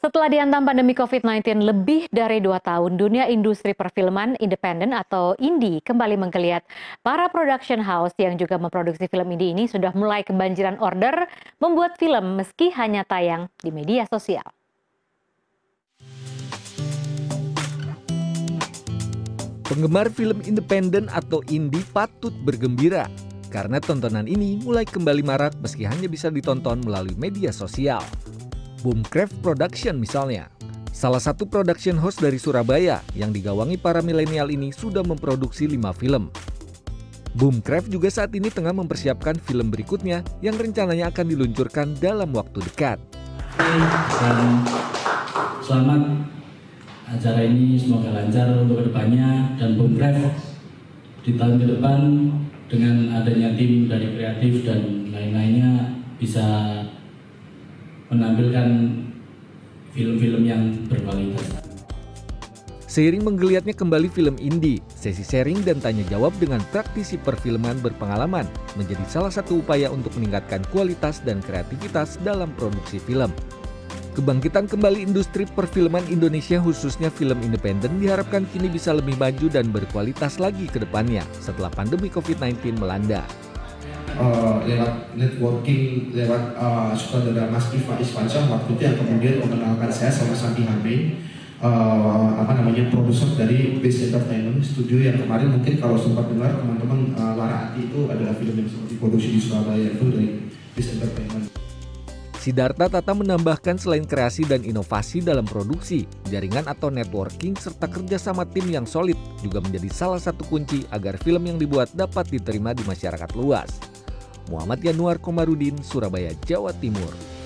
Setelah dihantam pandemi COVID-19 lebih dari dua tahun, dunia industri perfilman independen atau indie kembali menggeliat. Para production house yang juga memproduksi film indie ini sudah mulai kebanjiran order membuat film meski hanya tayang di media sosial. Penggemar film independen atau indie patut bergembira karena tontonan ini mulai kembali marak meski hanya bisa ditonton melalui media sosial. Boomcraft Production misalnya. Salah satu production house dari Surabaya yang digawangi para milenial ini sudah memproduksi lima film. Boomcraft juga saat ini tengah mempersiapkan film berikutnya yang rencananya akan diluncurkan dalam waktu dekat. Dan selamat acara ini semoga lancar untuk ke depannya dan Boomcraft di tahun ke depan dengan adanya tim dari kreatif dan lain-lainnya bisa menampilkan film-film yang berkualitas. Seiring menggeliatnya kembali film indie, sesi sharing dan tanya jawab dengan praktisi perfilman berpengalaman menjadi salah satu upaya untuk meningkatkan kualitas dan kreativitas dalam produksi film. Kebangkitan kembali industri perfilman Indonesia khususnya film independen diharapkan kini bisa lebih maju dan berkualitas lagi ke depannya setelah pandemi COVID-19 melanda uh, lewat networking lewat uh, sutradara Mas Iva Isfansyah waktu itu yang kemudian mengenalkan saya sama Santi Hamid uh, apa namanya produser dari Base Entertainment Studio yang kemarin mungkin kalau sempat dengar teman-teman uh, Lara Ati itu adalah film yang seperti produksi di Surabaya itu dari Base Entertainment. Sidarta Tata menambahkan selain kreasi dan inovasi dalam produksi, jaringan atau networking serta kerjasama tim yang solid juga menjadi salah satu kunci agar film yang dibuat dapat diterima di masyarakat luas. Muhammad Yanuar Komarudin, Surabaya, Jawa Timur.